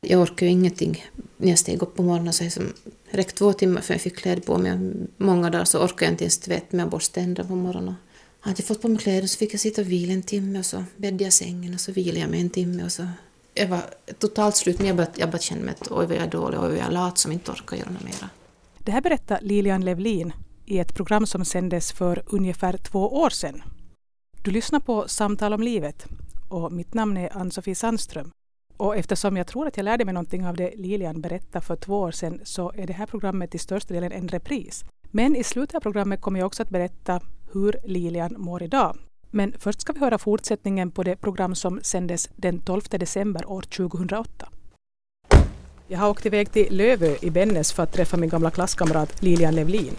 Jag orkar ju ingenting när jag steg upp på morgonen. Så det räckt två timmar för jag fick kläder på mig. Många dagar så orkade jag inte ens tvätta mig och borsta tänderna på morgonen. Hade jag fått på mig kläder så fick jag sitta och vila en timme och så bäddade jag sängen och så vilade jag mig en timme och så... Jag var totalt slut men jag bara, jag bara kände mig att oj vad jag är dålig, oj vad jag är lat som inte orkar göra något mera. Det här berättar Lilian Levlin i ett program som sändes för ungefär två år sedan. Du lyssnar på Samtal om livet och mitt namn är Ann-Sofie Sandström. Och eftersom jag tror att jag lärde mig någonting av det Lilian berättade för två år sedan så är det här programmet till största delen en repris. Men i slutet av programmet kommer jag också att berätta hur Lilian mår idag. Men först ska vi höra fortsättningen på det program som sändes den 12 december år 2008. Jag har åkt iväg till Lövö i Bennes för att träffa min gamla klasskamrat Lilian Levlin.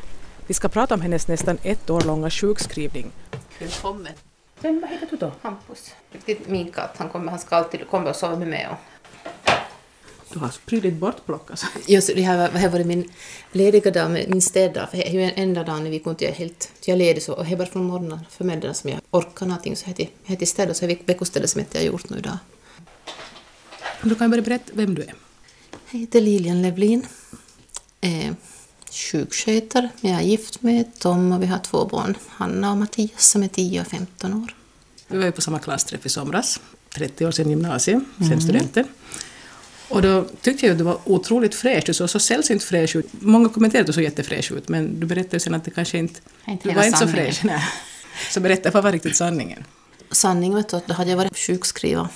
Vi ska prata om hennes nästan ett år långa sjukskrivning. Välkommen. Vem, vad heter du då? Hampus. Riktigt min katt. Han, kommer, han ska alltid komma och sova med mig. Och... Du har prydligt bortplockat. Just, det här, det här var min lediga dag, min städdag. För det är den enda dagen vi kunde helt... Jag är ledig så, och det är bara från morgonen, förmiddagen som jag orkar någonting. Så jag heter städa, så jag veckostädet som jag gjort nu idag. Du kan börja berätta vem du är. Jag heter Lilian Levlin. Eh, sjukskötare. Jag är gift med Tom och vi har två barn, Hanna och Mattias som är 10 och 15 år. Vi var ju på samma klassträff i somras, 30 år sedan gymnasiet, sen mm. studenten. Och då tyckte jag att du var otroligt fräsch, du såg så sällsynt fräsch ut. Många kommenterade att du såg jättefräsch ut, men du berättade sen att det kanske inte... inte du var inte så fräsch. Nej. Så berätta, vad var riktigt sanningen? Sanningen var att då hade jag varit sjukskriven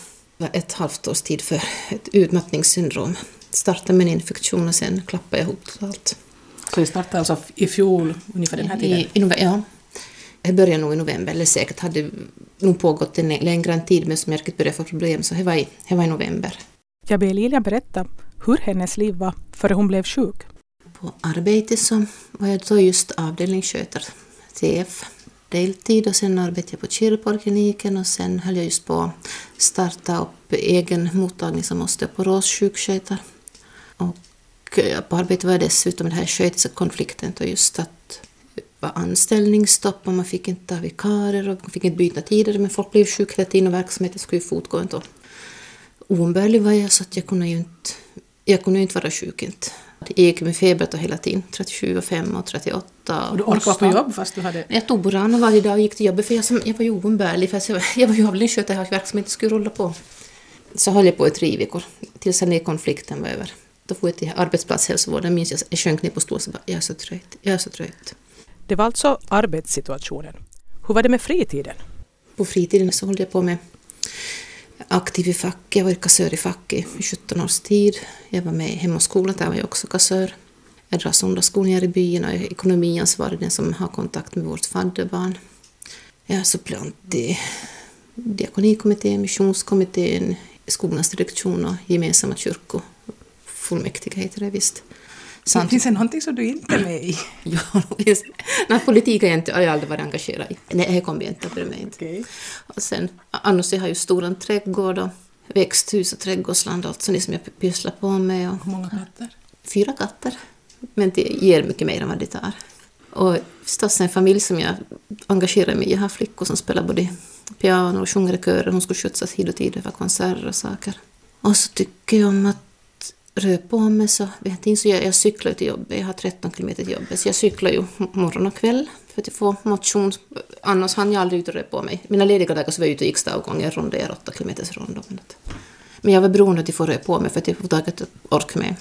ett halvt års tid för ett utmattningssyndrom. Startade med en infektion och sen klappade jag ihop totalt. Så det startade alltså i fjol, ungefär den här tiden? I, i ja. Det började nog i november, eller säkert hade nog pågått en längre tid, men som jag började få problem, så det var i, det var i november. Jag ber Lilian berätta hur hennes liv var före hon blev sjuk. På arbetet så var jag då just avdelningsskötare, TF, deltid och sen arbetade jag på Kirborgkliniken och sen höll jag just på att starta upp egen mottagning som osteoporossjukskötare. Och Eh, på arbetet var dessutom den här sköterskekonflikten och just att det var anställningsstopp och man fick inte ha vikarier och man fick inte byta tider men folk blev sjuka hela tiden och verksamheten skulle ju fortgå inte. Oumbärlig var jag så att jag kunde ju inte, jag kunde inte vara sjuk inte. Jag gick med feber hela tiden, 37 och 5 och 38. Och du orkade vara på jobb fast du hade... Jag tog Burana varje dag och gick till jobbet för jag, jag var ju oumbärlig. För jag, jag var ju avdelningsskötare och verksamheten skulle rulla på. Så höll jag på i tre veckor tills den konflikten var över. Då får jag till arbetsplatshälsovården, minns jag, jag sjönk ner på stolen och bara, jag är så trött, jag är så trött. Det var alltså arbetssituationen. Hur var det med fritiden? På fritiden så höll jag på med aktiv i facket, jag var kassör i facket i 17 års tid. Jag var med i Hem och skola, där var jag också kassör. Jag drar söndagsskolningar i byn och är ekonomiansvarig, den som har kontakt med vårt fadderbarn. Jag är suppleant i diakonikommittén, missionskommittén, skolans direktion och gemensamma kyrkor fullmäktige heter det visst. Sant. Finns det någonting som du inte är med i? ja, Nej, politik har jag, inte, jag aldrig varit engagerad i. Nej, det kommer jag inte att bry mig. Okay. Och sen, annars jag har ju stor trädgård och växthus och trädgårdsland och allt sånt som jag pysslar på med. Och, Hur många katter? Fyra katter. Men det ger mycket mer än vad det tar. Och förstås en familj som jag engagerar mig i. Jag har flickor som spelar både piano och sjunger i kören. Hon skulle skjutsas hit och dit över konserter och saker. Och så tycker jag om att rör på mig så vet inte, så jag, jag cyklar till jobbet. Jag har 13 kilometer till jobbet så jag cyklar ju morgon och kväll för att få motion. Annars hann jag aldrig ut och röra på mig. Mina lediga dagar så var jag ute och gick stavgångar, ronder, 8 kilometers rond. Men jag var beroende av att få röra på mig för att jag får taget ork med.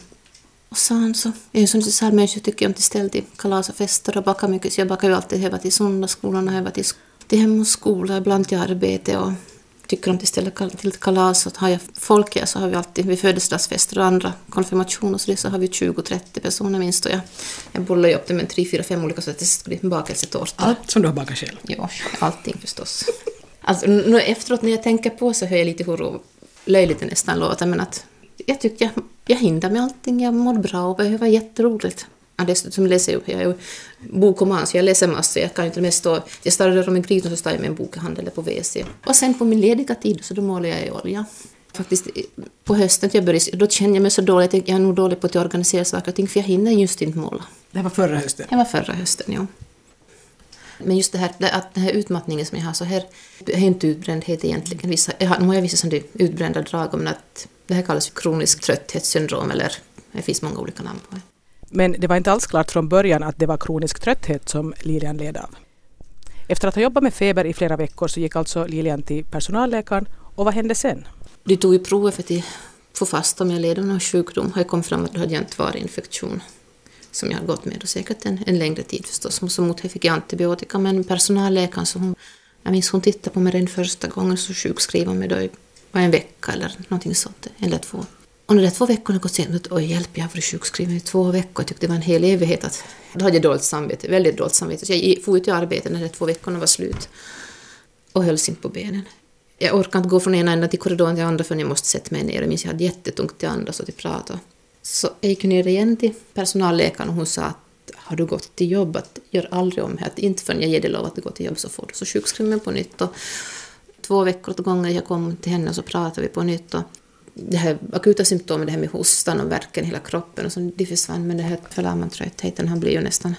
Och sen så, jag är en sån här människa tycker jag om till ställ till kalas och fester och baka mycket så jag bakar ju alltid hemma till söndagsskolan och hemma till, till hem och skola, ibland till arbete och tycker om att ställa till ett kalas. Att har jag folk här så har vi alltid vid födelsedagsfester och andra konfirmationer så, det så har vi 20-30 personer minst. Och jag, jag bollar ju upp det med 3-4-5 olika sorters bakelsetårtor. Allt som du har bakat själv? Ja, allting förstås. Alltså, nu efteråt när jag tänker på så hör jag lite hur löjligt det nästan låter men att jag tycker jag, jag hinner med allting, jag mår bra och var jätteroligt. Ja, dessutom läser jag, jag är bokoman så jag läser massor. Jag kan inte mest stå, jag står om en gryta så står jag med en bok i handen på WC. Och sen på min lediga tid så då målar jag i olja. Faktiskt på hösten jag började, då känner jag mig så dålig jag är nog dålig på att organisera saker och ting för jag hinner just inte måla. Det var förra hösten? Det var förra hösten, ja. Men just det här, att den här utmattningen som jag har så här, det är inte utbrändhet egentligen. Vissa, jag har, nu har jag vissa sådana utbrända drag, men att Det här kallas kroniskt trötthetssyndrom eller det finns många olika namn på det. Men det var inte alls klart från början att det var kronisk trötthet som Lilian led av. Efter att ha jobbat med feber i flera veckor så gick alltså Lilian till personalläkaren och vad hände sen? De tog ju prover för att få fast om jag led av någon sjukdom och jag kom fram att det hade varit infektion som jag har gått med och säkert en, en längre tid förstås. Så mot det fick jag antibiotika men personalläkaren så hon, jag minns hon tittade på mig den första gången så sjukskrev hon mig då i en vecka eller någonting sånt, eller två. Och när de två veckorna gått sen, oj hjälp, jag har varit sjukskriven i två veckor. Jag tyckte det var en hel evighet. Att, då hade jag dåligt samvete, väldigt dåligt samvete. Så jag for ut i arbete när de två veckorna var slut och hölls inte på benen. Jag orkade inte gå från ena änden till korridoren till andra förrän jag måste sätta mig ner. Jag minns jag hade jättetungt till andas och till prata. Så jag gick ner igen till personalläkaren och hon sa att har du gått till jobbet, gör aldrig om det. Att inte förrän jag ger dig lov att du går till jobb så får du. Så sjukskriven mig på nytt. Och två veckor åt gången jag kom till henne och så pratade vi på nytt. Och det här akuta symptomen, det här med hostan och värken i hela kroppen, och så, det försvann. Men det här förlamad-tröttheten, han blir ju nästan...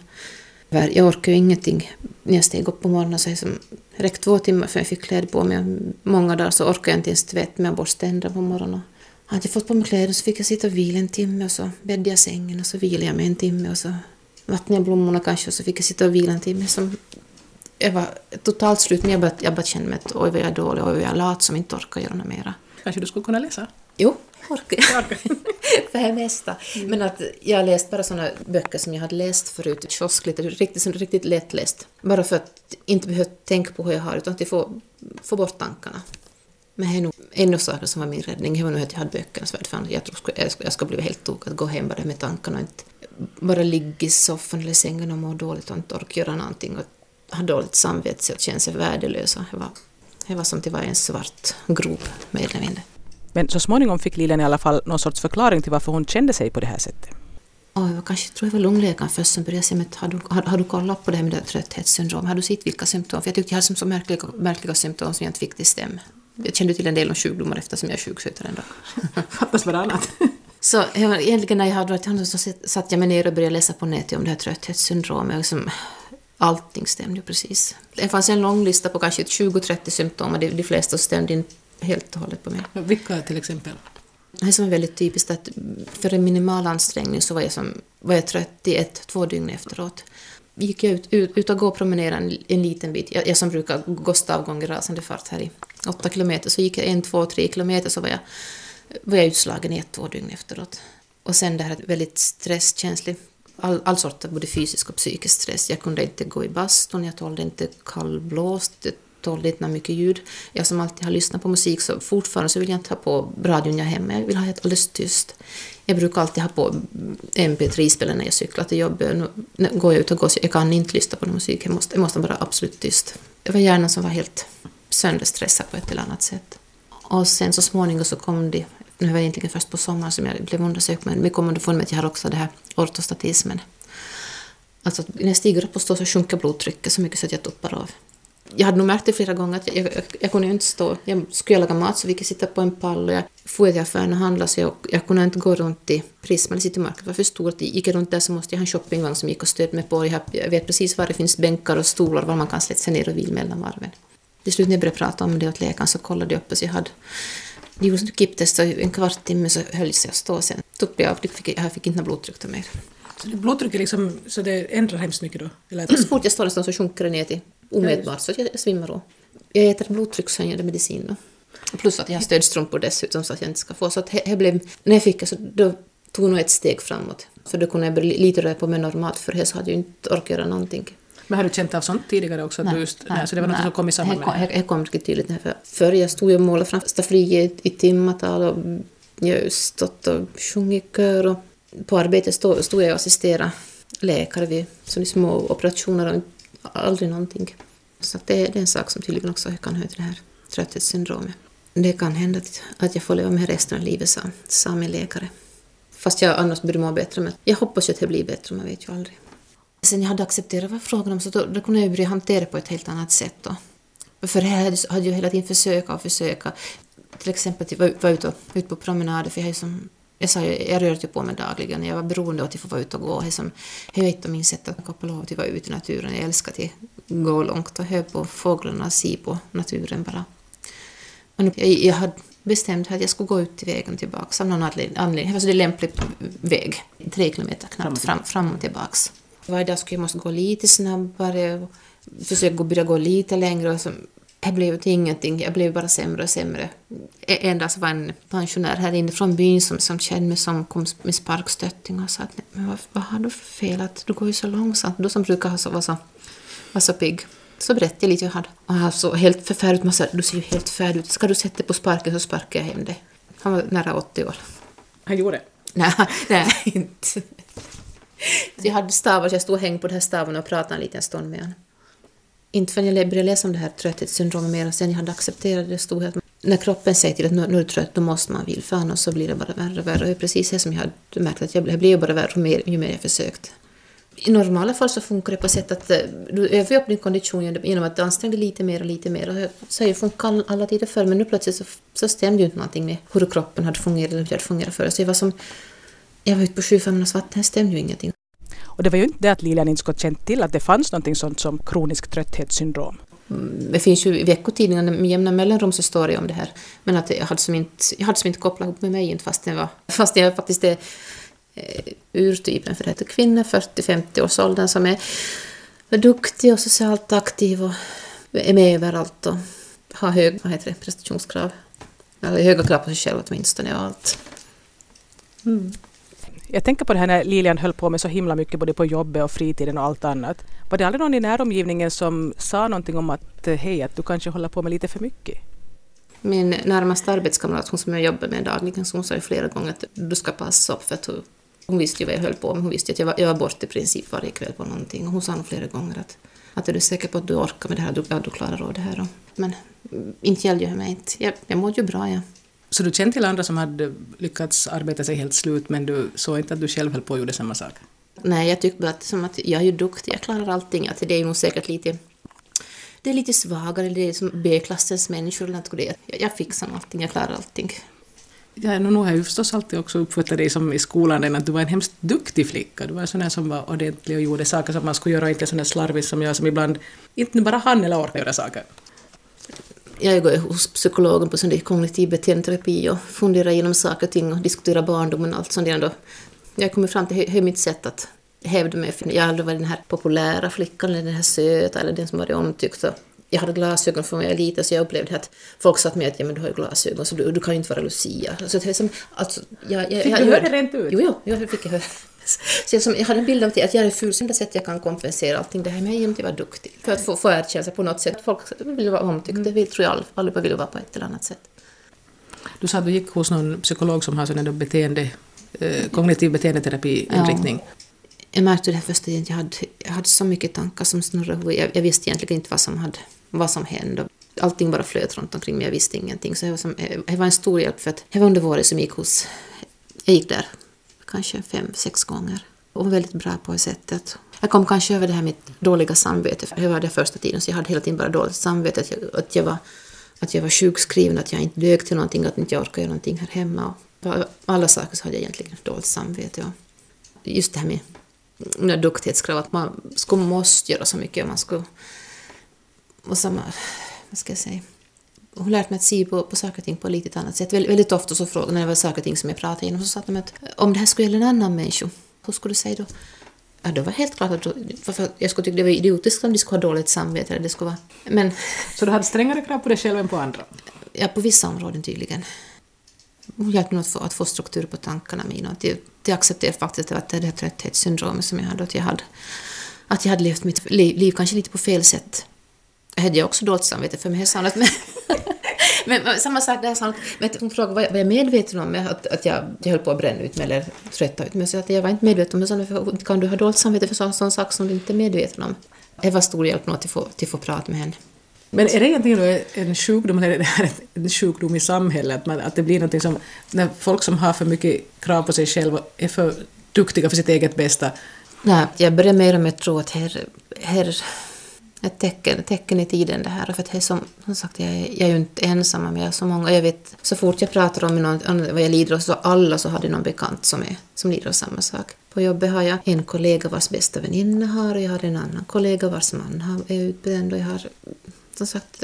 Jag orkar ju ingenting när jag steg upp på morgonen. Så som, räckte två timmar för jag fick kläder på mig. Många dagar så orkade jag inte ens tvätta mig och borsta tänderna på morgonen. Hade jag fått på mig kläder så fick jag sitta och vila en timme och så bäddade jag sängen och så vilade jag mig en timme och så vattnade jag blommorna kanske och så fick jag sitta och vila en timme. Som jag var totalt slut, men jag bara, jag bara kände mig att oj vad jag är dålig, oj vad jag är lat som inte orkar göra något mera. Kanske du skulle kunna läsa? Jo, orkar för det mesta. Mm. Men att jag har läst bara sådana böcker som jag hade läst förut, kiosklitteratur, riktigt, riktigt lättläst. Bara för att inte behöva tänka på hur jag har utan att få, få bort tankarna. Men det är nog ännu saker som var min räddning. Det var nog att jag hade böckerna så fan, jag tror jag, jag ska bli helt tokig att gå hem bara med tankarna och inte bara ligga i soffan eller sängen och må dåligt och inte orka göra någonting och ha dåligt samvete och känna sig värdelös. Det var, det var som att det var en svart grop mer eller mindre. Men så småningom fick Lilian i alla fall någon sorts förklaring till varför hon kände sig på det här sättet. Oh, jag kanske tror det var lungläkaren först som började säga men har du, har, har du kollat på det här med det trötthetssyndrom? Har du sett vilka symptom? För jag tyckte jag hade så märkliga, märkliga symptom som jag inte fick till stäm. Jag kände till en del om sjukdomar eftersom jag är sjukskötare ändå. Fattas bara annat. Så egentligen när jag hade varit hand så satt jag mig ner och började läsa på nätet om det här trötthetssyndromet. Liksom, allting stämde ju precis. Det fanns en lång lista på kanske 20-30 symptom och de, de flesta stämde in helt och hållet på mig. Vilka till exempel? Det som är väldigt typiskt att för en minimal ansträngning så var jag, som, var jag trött i ett, två dygn efteråt. Gick jag ut, ut, ut och gå och promenera en, en liten bit, jag, jag som brukar gå stavgång i rasande fart här i åtta kilometer, så gick jag en, två, tre kilometer så var jag, var jag utslagen i ett, två dygn efteråt. Och sen det här väldigt stresskänslig, all, all sorts både fysisk och psykisk stress. Jag kunde inte gå i bastun, jag tålde inte kallblåst, dåligt inte mycket ljud. Jag som alltid har lyssnat på musik så fortfarande så vill jag inte ha på radion jag hemma. Jag vill ha helt alldeles tyst. Jag brukar alltid ha på mp3-spelare när jag cyklar till jobbet. Nu går jag ut och går så jag kan inte lyssna på musik. Jag måste, jag måste vara absolut tyst. Det var hjärnan som var helt sönderstressad på ett eller annat sätt. Och sen så småningom så kom det, nu var det egentligen först på sommaren som jag blev undersökt, men vi kom underfund med att jag har också det här ortostatismen. Alltså när jag stiger upp och står så sjunker blodtrycket så mycket så att jag tuppar av jag hade nog märkt det flera gånger att jag, jag, jag kunde inte stå. Jag skulle laga mat så fick jag sitta på en pall och jag for till affären och handla så jag, jag kunde inte gå runt i Prisma eller Citymarket. Det var för stort. Gick jag runt där så måste jag ha en shoppingvagn som gick och stöd mig på. Jag, jag vet precis var det finns bänkar och stolar var man kan sätta sig ner och vila mellan varven. Till slut när jag började prata om det åt läkaren så kollade jag upp så jag hade de gjorde ett kipptest och en kvart timme så höll jag att stå sen. Tuppade jag av, jag fick inte blodtryck mer. Så blodtrycket liksom, så det ändrar hemskt mycket då? Eller? Så fort jag står någonstans så sjunker det ner till omätbart så jag svimmar av. Jag äter blodtryckshöjande medicin då. Plus att jag har stödstrumpor dessutom så att jag inte ska få. Så att det blev, när jag fick det så då tog nog ett steg framåt. För då kunde jag börja lite röra på mig normalt för så hade jag inte orkat göra någonting. Men har du känt av sånt tidigare också? Nej, just, nej, så det var något som kom i samband med det? Det kom riktigt tydligt. För, för jag stod och målade framför staffliet i timmatal och jag har stått och sjungit kör och på arbetet stod, stod jag och assisterade läkare vid sådana små operationer och aldrig någonting. Så det, det, är en sak som tydligen också kan höra till det här trötthetssyndromet. Det kan hända att jag får leva med resten av livet, sa, sa min läkare. Fast jag annars borde må bättre, men jag hoppas ju att det blir bättre, man vet ju aldrig. Sen jag hade accepterat vad frågan om så då, då kunde jag börja hantera det på ett helt annat sätt. Då. För det här hade jag hela tiden försöka och försöka. Till exempel att vara ute, ut på promenader, för jag är som jag, sa, jag rörde på mig dagligen. Jag var beroende av att få vara ute och gå. Det är ett av mina sätt att koppla av att vara ute i naturen. Jag älskar att gå långt och höra på fåglarna, se på naturen bara. Och jag, jag hade bestämde att jag skulle gå ut till vägen tillbaka av någon anledning. Det var så det lämplig väg, tre kilometer knappt, fram, fram och tillbaks. Varje dag skulle jag måste gå lite snabbare och försöka börja gå lite längre. Och så, det blev till ingenting, jag blev bara sämre och sämre. En dag så var en pensionär här inne från byn som, som kände mig som kom med sparkstötting och sa att men vad, vad har du för fel, att du går ju så långsamt. Du som brukar ha så, vara så, var så pigg. Så berättade jag lite jag hade. Och han så helt förfärligt, man sa du ser ju helt färdig ut, ska du sätta dig på sparken så sparkar jag hem dig. Han var nära 80 år. Han gjorde det? Nej, nej inte. Jag hade stavar, så jag stod och hängde på den här staven och pratade en liten stund med honom. Inte förrän jag började läsa om det här trötthetssyndromet mer och sen jag hade accepterat det stod att när kroppen säger till att nu, nu är du trött, då måste man vila, för annars så blir det bara värre och värre. Och det är precis det som jag hade märkt, att jag blev bara värre ju mer, ju mer jag försökt. I normala fall så funkar det på sätt att eh, du övar upp din kondition genom att du anstränger dig lite mer och lite mer. Och så har ju funkat alla tider förr, men nu plötsligt så, så stämde ju inte någonting med hur kroppen hade fungerat eller hur det hade fungerat förr. Så jag var som... Jag var ute på sju vatten, det stämde ju ingenting. Och det var ju inte det att Lilian inte skulle känt till att det fanns något sånt som kronisk trötthetssyndrom. Mm, det finns ju i veckotidningarna med jämna mellanrum så står det om det här. Men att jag hade som inte, jag hade som inte kopplat ihop med mig fast jag, var, fast jag faktiskt är eh, urtypen för det heter kvinnor 40-50 års åldern som är, är duktig och socialt aktiv och är med överallt och har hög, vad heter det, prestationskrav. Eller höga krav på sig själv åtminstone och allt. Mm. Jag tänker på det här när Lilian höll på med så himla mycket både på jobbet och fritiden och allt annat. Var det aldrig någon i näromgivningen som sa någonting om att eh, hej, att du kanske håller på med lite för mycket? Min närmaste arbetskamrat, hon som jag jobbar med dagligen, hon sa ju flera gånger att du ska passa upp för att hon, hon visste ju vad jag höll på med. Hon visste att jag var, jag var borta i princip varje kväll på någonting. Och hon sa nog flera gånger att, att är du säker på att du orkar med det här, du, ja, du klarar av det här. Men mm, inte gällde jag mig inte. Jag, jag mår ju bra, jag. Så du kände till andra som hade lyckats arbeta sig helt slut men du såg inte att du själv höll på och gjorde samma sak? Nej, jag tyckte bara att, som att jag är ju duktig, jag klarar allting. Att det är nog säkert lite det är lite svagare, det är som B-klassens människor det. Jag fixar allting, jag klarar allting. Ja, nu har jag ju förstås alltid också uppfattat dig som i skolan att du var en hemskt duktig flicka. Du var en sån där som var ordentlig och gjorde saker som man skulle göra, inte sån där slarvig som jag som ibland inte bara hann eller orkade göra saker jag går hos psykologen på sån kognitiv beteendeterapi och funderar igenom saker och ting och diskuterar barndomen och allt sånt. Där. Jag kommer fram till hur mitt sätt att hävda mig. För jag har aldrig varit den här populära flickan eller den här söta eller den som varit omtyckt. Jag hade glasögon från när jag var liten så jag upplevde att folk sa till mig att ja, men du har ju glasögon så du, du kan ju inte vara Lucia. Så det är som, alltså, jag, jag, fick jag, du höra det rent ut? Jo, jo, jag fick höra. Så jag, som, jag hade en bild av att jag är ful, så sätt jag kan kompensera allting det här med att vara duktig. För att få, få erkännelse på något sätt. Folk vill vara omtyckta, mm. det tror jag allihopa vill vara på ett eller annat sätt. Du sa att du gick hos någon psykolog som har sån beteende, eh, kognitiv beteendeterapi-inriktning. Ja. Jag märkte det här första jag hade, jag hade så mycket tankar som snurrade. Jag, jag visste egentligen inte vad som, hade, vad som hände. Allting bara flöt runt omkring mig, jag visste ingenting. Så det var, som, det var en stor hjälp för att det var under våren som jag gick hos... Jag gick där kanske fem, sex gånger. Och väldigt bra på det sättet. Jag kom kanske över det här med dåliga samvete. Det var det första tiden, så jag hade hela tiden bara dåligt samvete. Att jag, att jag, var, att jag var sjukskriven, att jag inte dög till någonting, att jag inte orkade göra någonting här hemma. Och alla saker så hade jag egentligen dåligt samvete. Och just det här med, mina duktighetskrav, att man skulle måste göra så mycket. Man skulle, och samma, vad ska jag säga, hon lärt mig att se på, på saker och ting på ett lite annat sätt. Väldigt, väldigt ofta så frågade när det var saker och ting som jag pratade igenom så sa de att om det här skulle gälla en annan människa, hur skulle du säga då? Ja, då var helt klart att för jag skulle tycka det var idiotiskt om de skulle ha dåligt samvete. Eller det skulle vara, men, så du hade strängare krav på dig själv än på andra? Ja, på vissa områden tydligen. Hon hjälpte mig att få, att få struktur på tankarna mina. Att jag, jag accepterade faktiskt att det här trötthetssyndromet som jag hade, att jag hade, att jag hade levt mitt liv, liv kanske lite på fel sätt. Jag hade jag också dåligt samvete för mig. Jag men, men samma sak där, sa men hon frågade var jag, jag medveten om att, att jag, jag höll på att bränna ut mig eller trötta ut mig. Så att jag var inte medveten om det. Kan du ha dåligt samvete för sån, sån sak som du inte är medveten om? Det var stor hjälp nog att få, att få prata med henne. Men är det egentligen en sjukdom, eller är det här en sjukdom i samhället? Att, man, att det blir någonting som, när folk som har för mycket krav på sig själva är för duktiga för sitt eget bästa? Nej, jag börjar mer och mer tro att här, här ett tecken, tecken i tiden det här. För att det är som, som sagt, jag är, jag är ju inte ensam, men jag är så många. Jag vet, så fort jag pratar om något, vad jag lider av, så alla så har det någon bekant som, är, som lider av samma sak. På jobbet har jag en kollega vars bästa väninna har och jag har en annan kollega vars man är utbränd och jag har, som sagt,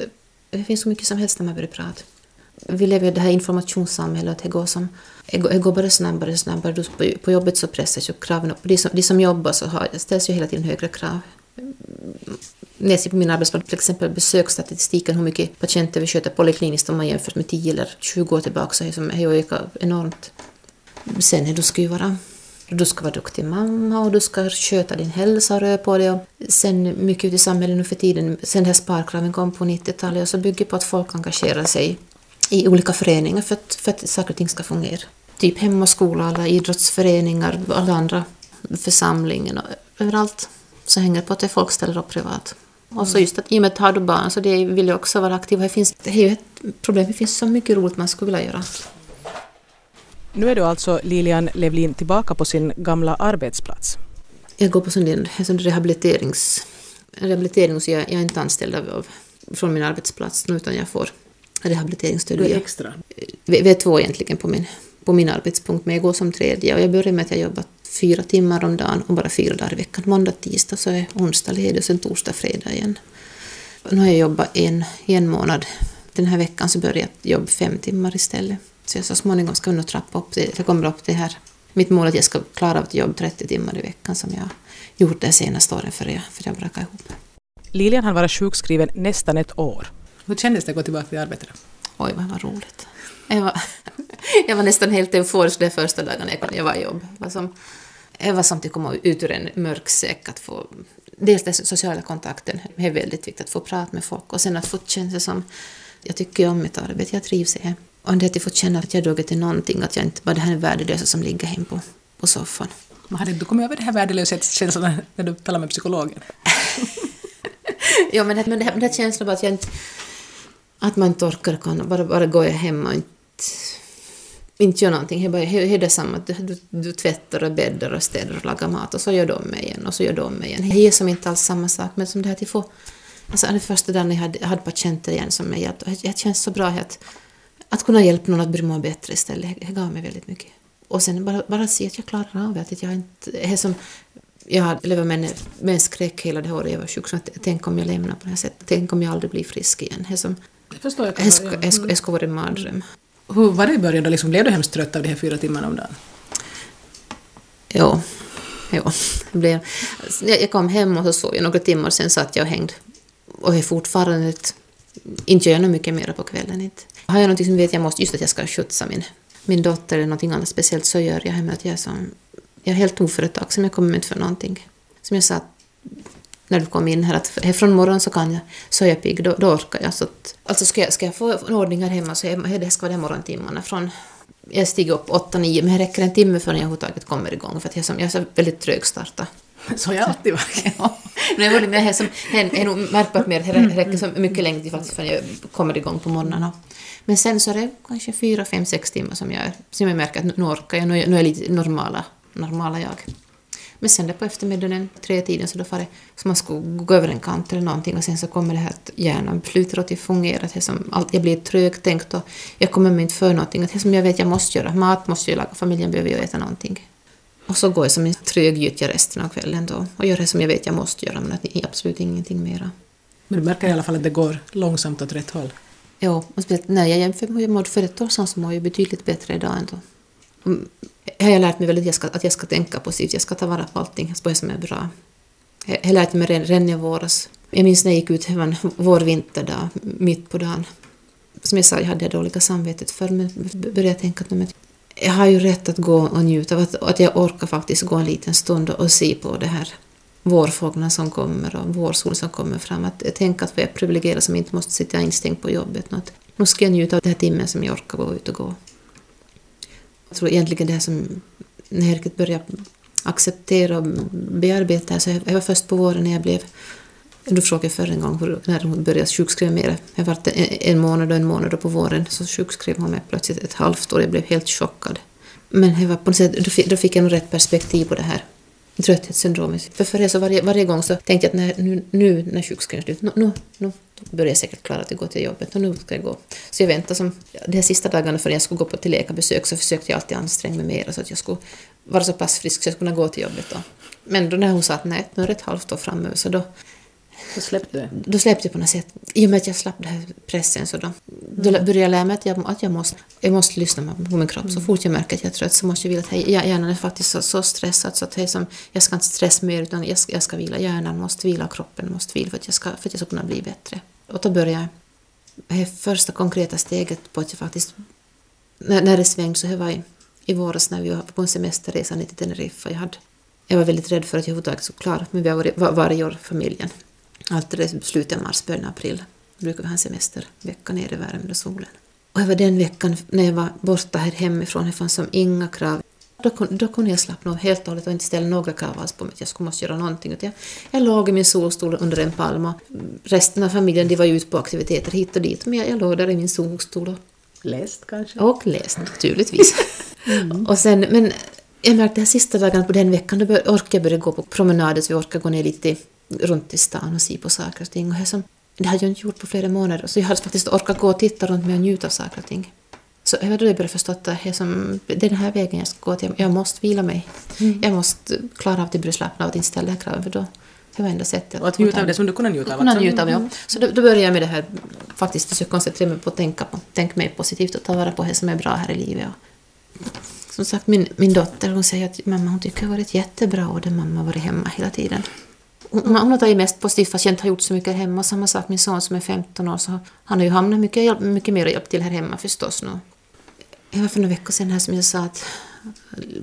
det finns så mycket som helst när man börjar prata. vi lever i det här informationssamhället det går, som, det går, det går bara snabbare och snabbare. På, på jobbet så pressas ju kraven upp. De som, de som jobbar så har, ställs ju hela tiden högre krav. När jag ser på min arbetsplats, till exempel besöksstatistiken, hur mycket patienter vi sköter polikliniskt om man jämför med 10 eller 20 år tillbaka, så är det ökat enormt. Sen är du ska ju vara du ska vara duktig mamma och du ska sköta din hälsa och röra på dig. Och sen mycket ute i samhället nu för tiden, sen här sparkraven kom på 90-talet, så bygger på att folk engagerar sig i olika föreningar för att, för att saker och ting ska fungera. Typ hem och skola, alla idrottsföreningar, alla andra församlingar och överallt så hänger det på att folk ställer upp privat. Och så just att i och med att har du barn så det vill jag också vara aktiv. Det, finns, det är ju ett problem, det finns så mycket roligt man skulle vilja göra. Nu är du alltså Lilian Levlin tillbaka på sin gamla arbetsplats. Jag går på sån en rehabiliterings, rehabilitering så jag, jag är inte anställd av, från min arbetsplats utan jag får rehabiliteringsstöd. Du är extra? Vi, vi är två egentligen på min, på min arbetspunkt men jag går som tredje och jag börjar med att jag jobbar fyra timmar om dagen och bara fyra dagar i veckan. Måndag, tisdag så är onsdag ledig och sen torsdag, fredag igen. Nu har jag jobbat en, en månad. Den här veckan så börjar jag jobba fem timmar istället. Så jag så småningom ska jag nog trappa upp det. Jag kommer upp det här. Mitt mål är att jag ska klara av att jobba 30 timmar i veckan som jag gjort de senaste åren för jag, för jag brakade ihop. Lilian har varit sjukskriven nästan ett år. Hur kändes det att gå tillbaka till arbetet? Oj, vad var roligt. Jag var, jag var nästan helt euforisk de första dagarna jag, jag var i jobb. Det var som, jag var som att komma ut ur en mörk säck. Att få, dels den sociala kontakten, det är väldigt viktigt att få prata med folk och sen att få känna som jag tycker om mitt arbete, jag trivs i det. Och det att jag får känna att jag duger till någonting, att jag inte bara det här är värdelösa som ligger hem på, på soffan. Men hade du kommit över det här värdelöshetskänslan när du talade med psykologen? ja, men, men det här, det känslan bara att jag inte... Att man inte orkar, kan, bara, bara går jag hem och inte, inte gör någonting. Det är, bara, det är detsamma att du, du, tvättar och bäddar och städar och lagar mat och så gör de igen och så gör de igen. Det är som inte alls samma sak, men som det här att få... Alltså den första dagen jag hade, jag hade patienter igen som mig, att, det känns så bra att att kunna hjälpa någon att bli må bättre istället, det gav mig väldigt mycket. Och sen bara, bara se att jag klarar av det, att jag inte... Det som, jag har levat med med en skräck hela det året jag var sjuk, så att, tänk om jag lämnar på det här sättet, tänk om jag aldrig blir frisk igen. Det som, det förstår jag. Det skulle, det skulle, vara en mardröm. Hur var det i början då? Liksom, blev du hemskt trött av de här fyra timmarna om dagen? Jo, jo. Det blev, jag kom hem och så sov jag några timmar, sen satt jag och hängde. Och är fortfarande ett, inte gör jag något mycket mer på kvällen. Inte. Har jag någonting som vet jag måste, just att jag ska skjutsa min, min dotter eller någonting annat speciellt, så gör jag hemma att jag är som, jag är helt oföretagsam, jag kommer inte för någonting. Som jag sa när du kom in här, att från morgon så kan jag, så är jag pigg, då, då orkar jag. Så att, alltså ska jag, ska jag få ordning här hemma så är, det ska vara de morgontimmarna från jag stiger upp 8-9, men det räcker en timme förrän jag överhuvudtaget kommer igång, för att jag, som, jag är så väldigt trögstartad. Så har jag alltid varit. ja. Men jag som, är nog märkbart mer, det räcker så mycket längre faktiskt förrän jag kommer igång på morgnarna. Men sen så är det kanske fyra, fem, sex timmar som jag, som jag märker att nu orkar jag, nu är jag lite normala, normala jag. Men sen där på eftermiddagen, tre tiden, så då far det som man skulle gå över en kant eller någonting och sen så kommer det här att hjärnan slutar att fungera. Det som allt, jag blir trögtänkt och jag kommer mig inte för någonting. Det som jag vet jag måste göra, mat måste jag laga, familjen behöver ju äta någonting. Och så går jag som en trög gyttja resten av kvällen då och gör det som jag vet jag måste göra men absolut ingenting mera. Men du märker i alla fall att det går långsamt åt rätt håll? Ja, och speciellt när jag jämför med hur jag mådde för ett år sedan så mår jag betydligt bättre idag. Jag har lärt mig väldigt att jag ska, att jag ska tänka positivt, jag ska ta vara på allting på det som är bra. Jag lärde mig redan i våras. Jag minns när jag gick ut, det var en vårvinterdag, mitt på dagen. Som jag sa, jag hade det dåliga samvetet för men började tänka att jag har ju rätt att gå och njuta av att, att jag orkar faktiskt gå en liten stund och se på det här vårfåglarna som kommer och vårsolen som kommer fram. Att tänka att vi är privilegierade som inte måste sitta instängd på jobbet. Nu ska jag njuta av den här timmen som jag orkar gå ut och gå. Jag tror egentligen det här som när jag riktigt började acceptera och bearbeta det, så jag var först på våren när jag blev du frågade förra en gång när hon började sjukskriva mer. Jag var en månad och en månad och på våren så sjukskrev hon mig plötsligt ett halvt år. Jag blev helt chockad. Men jag var på något sätt, då fick jag nog rätt perspektiv på det här trötthetssyndromet. För, förr så varje, varje gång så tänkte jag att när, nu, nu när sjukskrivningen är slut, nu, nu, börjar jag säkert klara att gå till jobbet och nu ska jag gå. Så jag väntade som, de här sista dagarna förrän jag skulle gå på till läkarbesök så försökte jag alltid anstränga mig mer så att jag skulle vara så pass frisk så jag skulle kunna gå till jobbet då. Men då när hon sa att nej, nu är det ett halvt år framöver så då, så släppte det. Då släppte jag på något sätt. I och med att jag slapp den här pressen så då, då började jag lära mig att jag, att jag, måste, jag måste lyssna på min kropp. Så fort jag märker att jag är trött så måste jag vila. Att hej, hjärnan är faktiskt så, så stressad så att hej, som, jag ska inte stressa mer utan jag ska, jag ska vila. Hjärnan måste vila, kroppen måste vila för att jag ska, för att jag ska kunna bli bättre. Och då började jag. Det första konkreta steget på att jag faktiskt... När, när det svängde så det var i, i våras när vi var på en semesterresa ner till Teneriffa. Jag, hade, jag var väldigt rädd för att jag överhuvudtaget skulle klara men vi har varit var, varje år familjen. Alltid i slutet av mars, början av april brukar vi ha en semestervecka nere i värmen och solen. Och det var den veckan när jag var borta här hemifrån, det fanns som inga krav. Då, då kunde jag slappna av helt och hållet och inte ställa några krav alls på mig att jag skulle måste göra någonting. Jag, jag låg i min solstol under en palm och resten av familjen de var ju ute på aktiviteter hit och dit. Men jag, jag låg där i min solstol och... Läst kanske? Och läst naturligtvis. mm. och sen, men jag märkte de sista dagarna på den veckan, då orkade jag börja gå på promenader så vi orkade gå ner lite runt i stan och se på saker och ting. Och det, som, det hade jag inte gjort på flera månader, så jag hade faktiskt orkat gå och titta runt mig och njuta av saker och ting. Så jag jag började förstå att det är, som, det är den här vägen jag ska gå, att jag, jag måste vila mig. Mm. Jag måste klara av att börja slappna av att inte ställa kravet, för då det var enda sättet. Och att njuta av det som du kunde njuta av. Kunna njuta av, ja. Mm. Så då, då började jag med det här, faktiskt försöka koncentrera mig på att tänka på, tänka mig positivt och ta vara på det som är bra här i livet. Och, som sagt, min, min dotter hon säger att mamma hon tycker det har varit jättebra och att mamma varit hemma hela tiden. Hon, har tagit mest positivt fast jag inte har gjort så mycket hemma. Samma sak min son som är 15 år, så han har ju hamnat mycket, mycket mer hjälp till här hemma förstås nu. Det var för några veckor sedan här som jag sa att,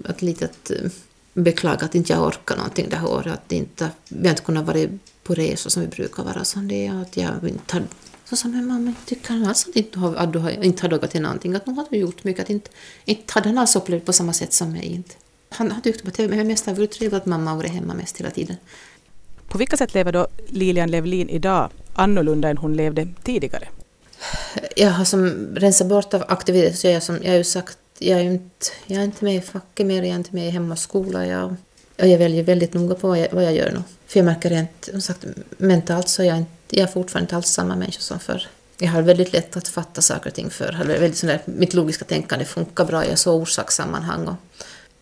att lite att eh, beklaga att inte jag orkar någonting det här året. Att inte, vi har inte kunnat vara på resor som vi brukar vara. Så det, att jag inte har, så sa min mamma, tycker han alls att, inte, att du har, inte har dagat till någonting? Att nu har du gjort mycket. Att inte, inte hade han alls upplevt på samma sätt som mig. Inte. Han, han tyckte att det mest har varit trevligt att mamma har varit hemma mest hela tiden. På vilka sätt lever då Lilian Levlin idag annorlunda än hon levde tidigare? Jag har som rensat bort av aktivitet. så jag, som, jag har ju sagt, jag är inte, jag är inte med i facket mer, jag är inte med i hem och skola. Jag, jag väljer väldigt noga på vad jag, vad jag gör nu. För jag märker rent, som sagt, mentalt så är jag, inte, jag är fortfarande inte alls samma människa som förr. Jag har väldigt lätt att fatta saker och ting förr. Väldigt sådär, mitt logiska tänkande funkar bra, jag såg orsakssammanhang. Och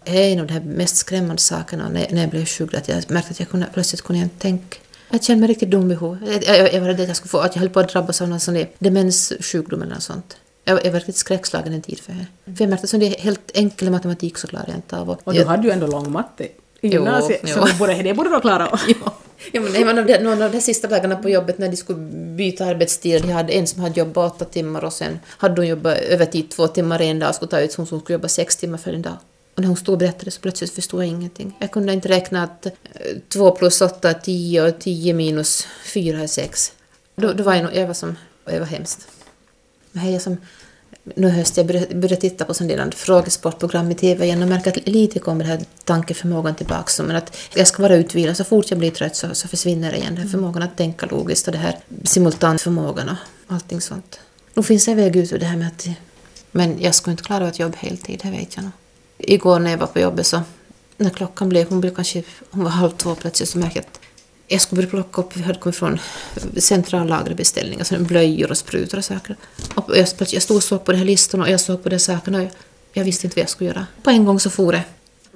är en av de mest skrämmande sakerna när, när jag blev sjuk, att jag märkte att jag kunde, plötsligt kunde jag inte tänka. Jag kände mig riktigt dum i huvudet. Jag, jag, jag var rädd att jag skulle få, att jag höll på att drabbas av någon sån demenssjukdom eller något sånt. Jag, jag var riktigt skräckslagen en tid för det. För jag märkte att det är helt enkel matematik så klarar jag inte av. Och, och du hade ju ändå lång matte i gymnasiet, jo, så jo. Borde, det borde du klara av. ja. Men det var någon, någon av de sista dagarna på jobbet när de skulle byta arbetstid. De hade en som hade jobbat åtta timmar och sen hade hon jobbat övertid två timmar en dag och skulle ta ut hon som skulle jobba sex timmar för en dag. Och när hon stod och berättade så plötsligt förstod jag ingenting. Jag kunde inte räkna att 2 eh, plus 8 är 10 och 10 minus 4 är 6. Då, då var jag, jag var som, det var hemskt. Men jag som, nu höst jag började, började titta på sådana frågesportprogram i TV igen och märker att lite kommer den här tankeförmågan tillbaka. Men att jag ska vara utvilad, så fort jag blir trött så, så försvinner igen. Den här förmågan att tänka logiskt och det här simultanförmågan och allting sånt. Nu finns det en väg ut ur det här med att men jag skulle inte klara ett jobb heltid, det vet jag nog igår när jag var på jobbet så när klockan blev, hon blev kanske hon var halv två plötsligt så märkte jag att jag skulle börja plocka upp, vi hade kommit från centrallagerbeställningar, alltså blöjor och sprutor och saker. Och jag, jag stod och såg på de här listorna och jag såg på de här sakerna och jag, jag visste inte vad jag skulle göra. På en gång så for det.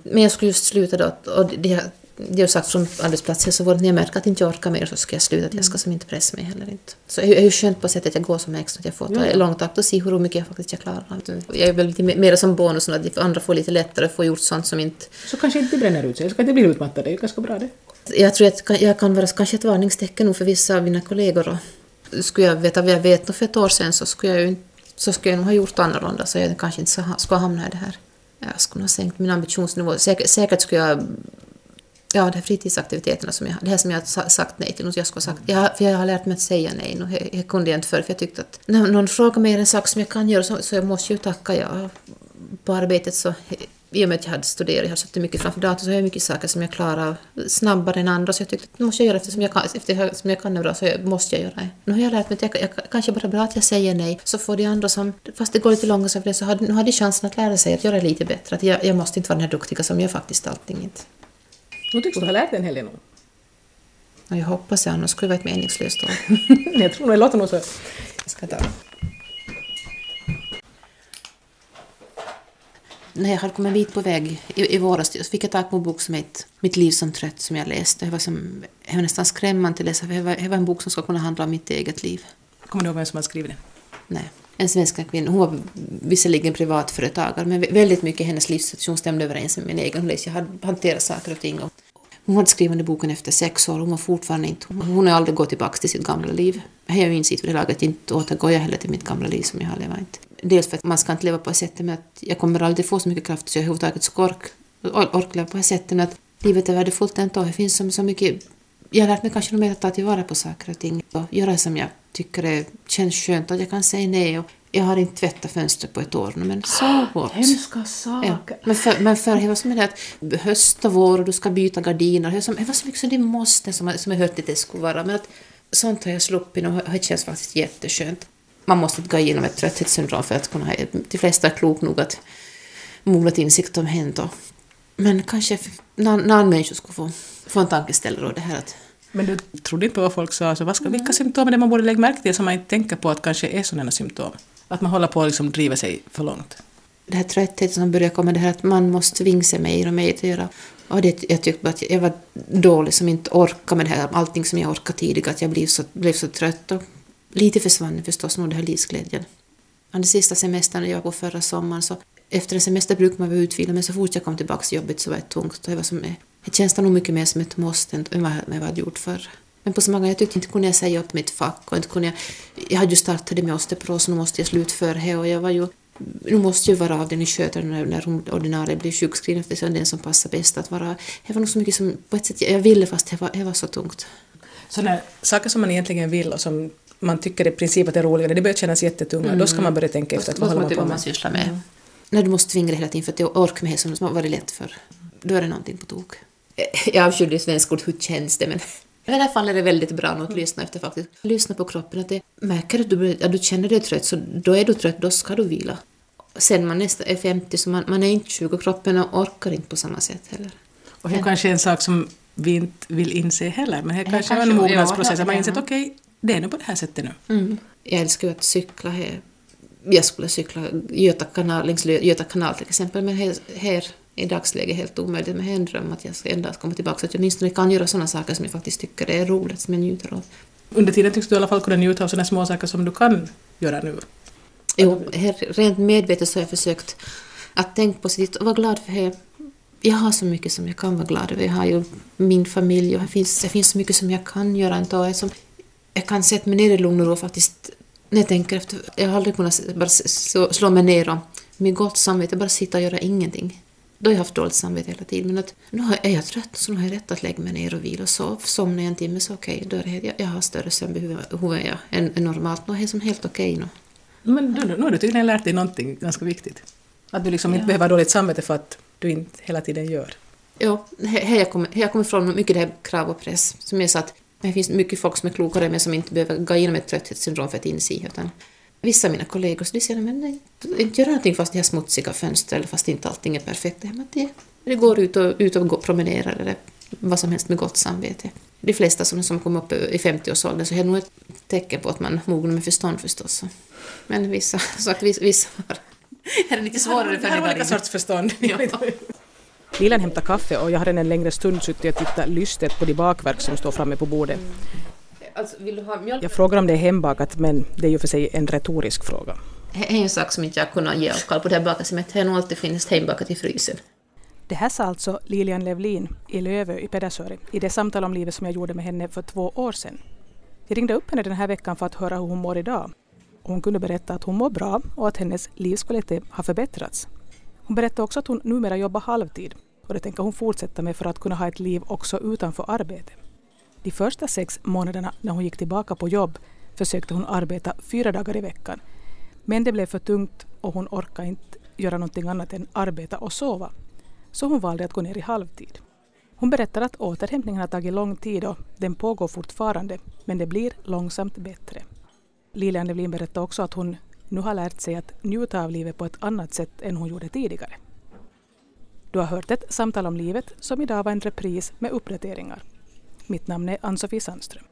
Men jag skulle just sluta då och det, det är sagt från arbetsplatshälsovården, när jag märker att inte jag orkar mer så ska jag sluta, att jag ska som inte pressa mig heller inte. Så det är ju skönt på sättet att jag går som extra, att jag får ta ja. långtakt och se hur mycket jag faktiskt jag klarar. Jag är väl lite mer som bonus, att andra får lite lättare att få gjort sånt som inte... Så kanske inte bränner ut sig, så kanske inte blir utmattad, det är ju ganska bra det. Jag tror att jag kan vara kanske ett varningstecken för vissa av mina kollegor. Och skulle jag veta vad jag vet för ett år sedan så skulle jag ju så skulle jag nog ha gjort annorlunda så jag kanske inte skulle hamna i det här. Jag skulle ha sänkt min ambitionsnivå. Säkert, säkert skulle jag Ja, de här fritidsaktiviteterna som jag, det här som jag har sagt nej till. Jag, skulle sagt, jag, för jag har lärt mig att säga nej. Nu, jag, jag kunde inte förr, för jag tyckte att när någon frågar mig en sak som jag kan göra så, så jag måste ju tacka ja. På arbetet så, i och med att jag hade studerat, jag har suttit mycket framför datorn, så har jag mycket saker som jag klarar snabbare än andra. Så jag tyckte att nu måste jag göra eftersom jag kan, eftersom jag kan det bra så måste jag göra det. Nu har jag lärt mig att jag, jag kanske bara bra att jag säger nej, så får de andra som, fast det går lite långsamt så har, nu har de chansen att lära sig att göra lite bättre. Att jag, jag måste inte vara den här duktiga som gör faktiskt allting. Inte. Nu tycks du ha lärt dig en hel del. Ja, jag hoppas det, annars skulle det vara ett meningslöst jag tror nog det låter nog så. Jag ska ta. när jag hade kommit en bit på väg i, i våras så fick jag tag på en bok som heter Mitt liv som trött som jag läste. Det var, som, det var nästan skrämmande att läsa för det var, det var en bok som skulle kunna handla om mitt eget liv. Kommer du ihåg vem som har skrivit den? Nej. En svensk kvinna. Hon var visserligen privatföretagare men väldigt mycket hennes livssituation stämde överens med min egen. Jag hade hanterat saker och ting. Hon hade skrivit boken efter sex år. Hon var fortfarande inte... Hon har aldrig gått tillbaka till sitt gamla liv. Jag har inte insett vid det laget inte återgår jag heller till mitt gamla liv som jag har levat. Dels för att man ska inte leva på det sättet med att jag kommer aldrig få så mycket kraft så jag överhuvudtaget ska orka ork leva på det sättet med att livet är värdefullt ändå. Det finns så, så mycket... Jag har lärt mig kanske mer att ta tillvara på saker och ting och göra som jag tycker det känns skönt att jag kan säga nej och jag har inte tvättat fönstret på ett år nu, men så gott. Hemska saker. Ja. Men för, men för det var som det att höst och vår och du ska byta gardiner. Det var, som, det var så mycket som det måste, som, som jag hört att det skulle vara. Men att sånt har jag sluppit och det känns faktiskt jätteskönt. Man måste inte gå igenom ett trötthetssyndrom för att kunna ha... De flesta är klok nog att mogna till insikt om hänt. Men kanske någon, någon människa skulle få, få en tankeställare och det här att men du trodde inte på vad folk sa, så vad ska, vilka symptom är det man borde lägga märke till som man inte tänker på att kanske är sådana symptom? Att man håller på att liksom driva sig för långt? Det här tröttheten som börjar komma, det här att man måste tvinga sig mer och mer att göra. Och det, jag tyckte att jag var dålig som inte orkade med det här, allting som jag orkade tidigare, att jag blev så, blev så trött. Och lite försvann förstås nog den här livsglädjen. Den sista semestern jag var på förra sommaren så efter en semester brukar man vara utvilad men så fort jag kom tillbaka till jobbet så var det tungt. Det, var som, det känns nog mycket mer som ett måste än vad jag hade gjort förr. Men på så många, jag tyckte inte kunde jag säga upp mitt fack och inte kunde jag, jag hade ju startat det med osteoporos och nu måste jag slutföra det och jag var ju nu måste ju vara avdelningsskötare när, när ordinarie blir sjukskriven för det är den som passar bäst att vara. Det var nog så mycket som på ett sätt jag ville fast det var, det var så tungt. Sådana saker som man egentligen vill och som man tycker i princip att det är roligare, det börjar kännas jättetunga. Mm. Då ska man börja tänka efter att vad håller man på med. man sysslar med. Mm. När du måste tvinga det hela tiden för att jag orkar med det som har varit lätt för. Då är det någonting på tok. Jag avskyr det svenska ord, hur känns det? Men i det här fallet är det väldigt bra att lyssna efter faktiskt. Lyssna på kroppen. Att det, märker att du, att du känner dig trött, så då är du trött, då ska du vila. Sen man nästan är 50 så man, man är inte 20 kroppen orkar inte på samma sätt heller. Och det är kanske en sak som vi inte vill inse heller, men det är kanske är en mognadsprocess, att man inser att okej, okay, det är nu på det här sättet nu. Mm. Jag älskar ju att cykla här. Jag skulle cykla Göta kanal, längs Göta kanal till exempel, men här, här i dagsläget helt omöjligt. Men jag har en dröm att jag ska en dag komma tillbaka så att jag åtminstone kan göra sådana saker som jag faktiskt tycker är roligt, som jag njuter av. Under tiden tycks du i alla fall kunna njuta av sådana små saker som du kan göra nu. Jo, rent medvetet så har jag försökt att tänka positivt och vara glad för det. Jag har så mycket som jag kan vara glad över. Jag har ju min familj och det finns, det finns så mycket som jag kan göra ändå. Som jag kan sätta mig ner i lugn och ro faktiskt när jag tänker efter. Jag har aldrig kunnat bara slå mig ner och med gott samvete bara sitta och göra ingenting. Då har jag haft dåligt samvete hela tiden. Men att nu är jag trött så nu har jag rätt att lägga mig ner och vila och sova. Somnar jag en timme så okej, okay, då är det, jag, jag har större sömnbehov än, jag, än, än normalt. Nu är som helt okej okay nu. Men du, nu har du tydligen lärt dig någonting ganska viktigt. Att du liksom ja. inte behöver ha dåligt samvete för att du inte hela tiden gör. Ja, här jag kommer, här jag kommer ifrån mycket det här krav och press. Som jag sa att det finns mycket folk som är klokare men som inte behöver gå igenom ett trötthetssyndrom för att inse. Utan vissa av mina kollegor så de säger men inte göra någonting fast de har smutsiga fönster eller fast inte allting är perfekt. Det, det går ut och, ut och promenerar eller vad som helst med gott samvete. De flesta som, som kommer upp i 50-årsåldern så är det nog ett tecken på att man mognar med förstånd förstås. Men vissa, sagt, vissa, vissa har, är det lite svårare för Det olika sorts förstånd. Ja. Lilan hämtar kaffe och jag har en längre stund suttit och tittat lystet på de bakverk som står framme på bordet. Alltså, jag frågar om det är hembakat men det är ju för sig en retorisk fråga. Det är en sak som inte jag kunnat ge avkall på det här bakat det har nog alltid funnits hembakat i frysen. Det här sa alltså Lilian Levlin i Lövö i Pedersöre i det samtal om livet som jag gjorde med henne för två år sedan. Jag ringde upp henne den här veckan för att höra hur hon mår idag. Hon kunde berätta att hon mår bra och att hennes livskvalitet har förbättrats. Hon berättade också att hon numera jobbar halvtid och det tänker hon fortsätta med för att kunna ha ett liv också utanför arbete. De första sex månaderna när hon gick tillbaka på jobb försökte hon arbeta fyra dagar i veckan. Men det blev för tungt och hon orkade inte göra någonting annat än arbeta och sova. Så hon valde att gå ner i halvtid. Hon berättar att återhämtningen har tagit lång tid och den pågår fortfarande, men det blir långsamt bättre. Lilian Levlin berättar också att hon nu har lärt sig att njuta av livet på ett annat sätt än hon gjorde tidigare. Du har hört ett samtal om livet som idag var en repris med uppdateringar. Mitt namn är Ann-Sofie Sandström.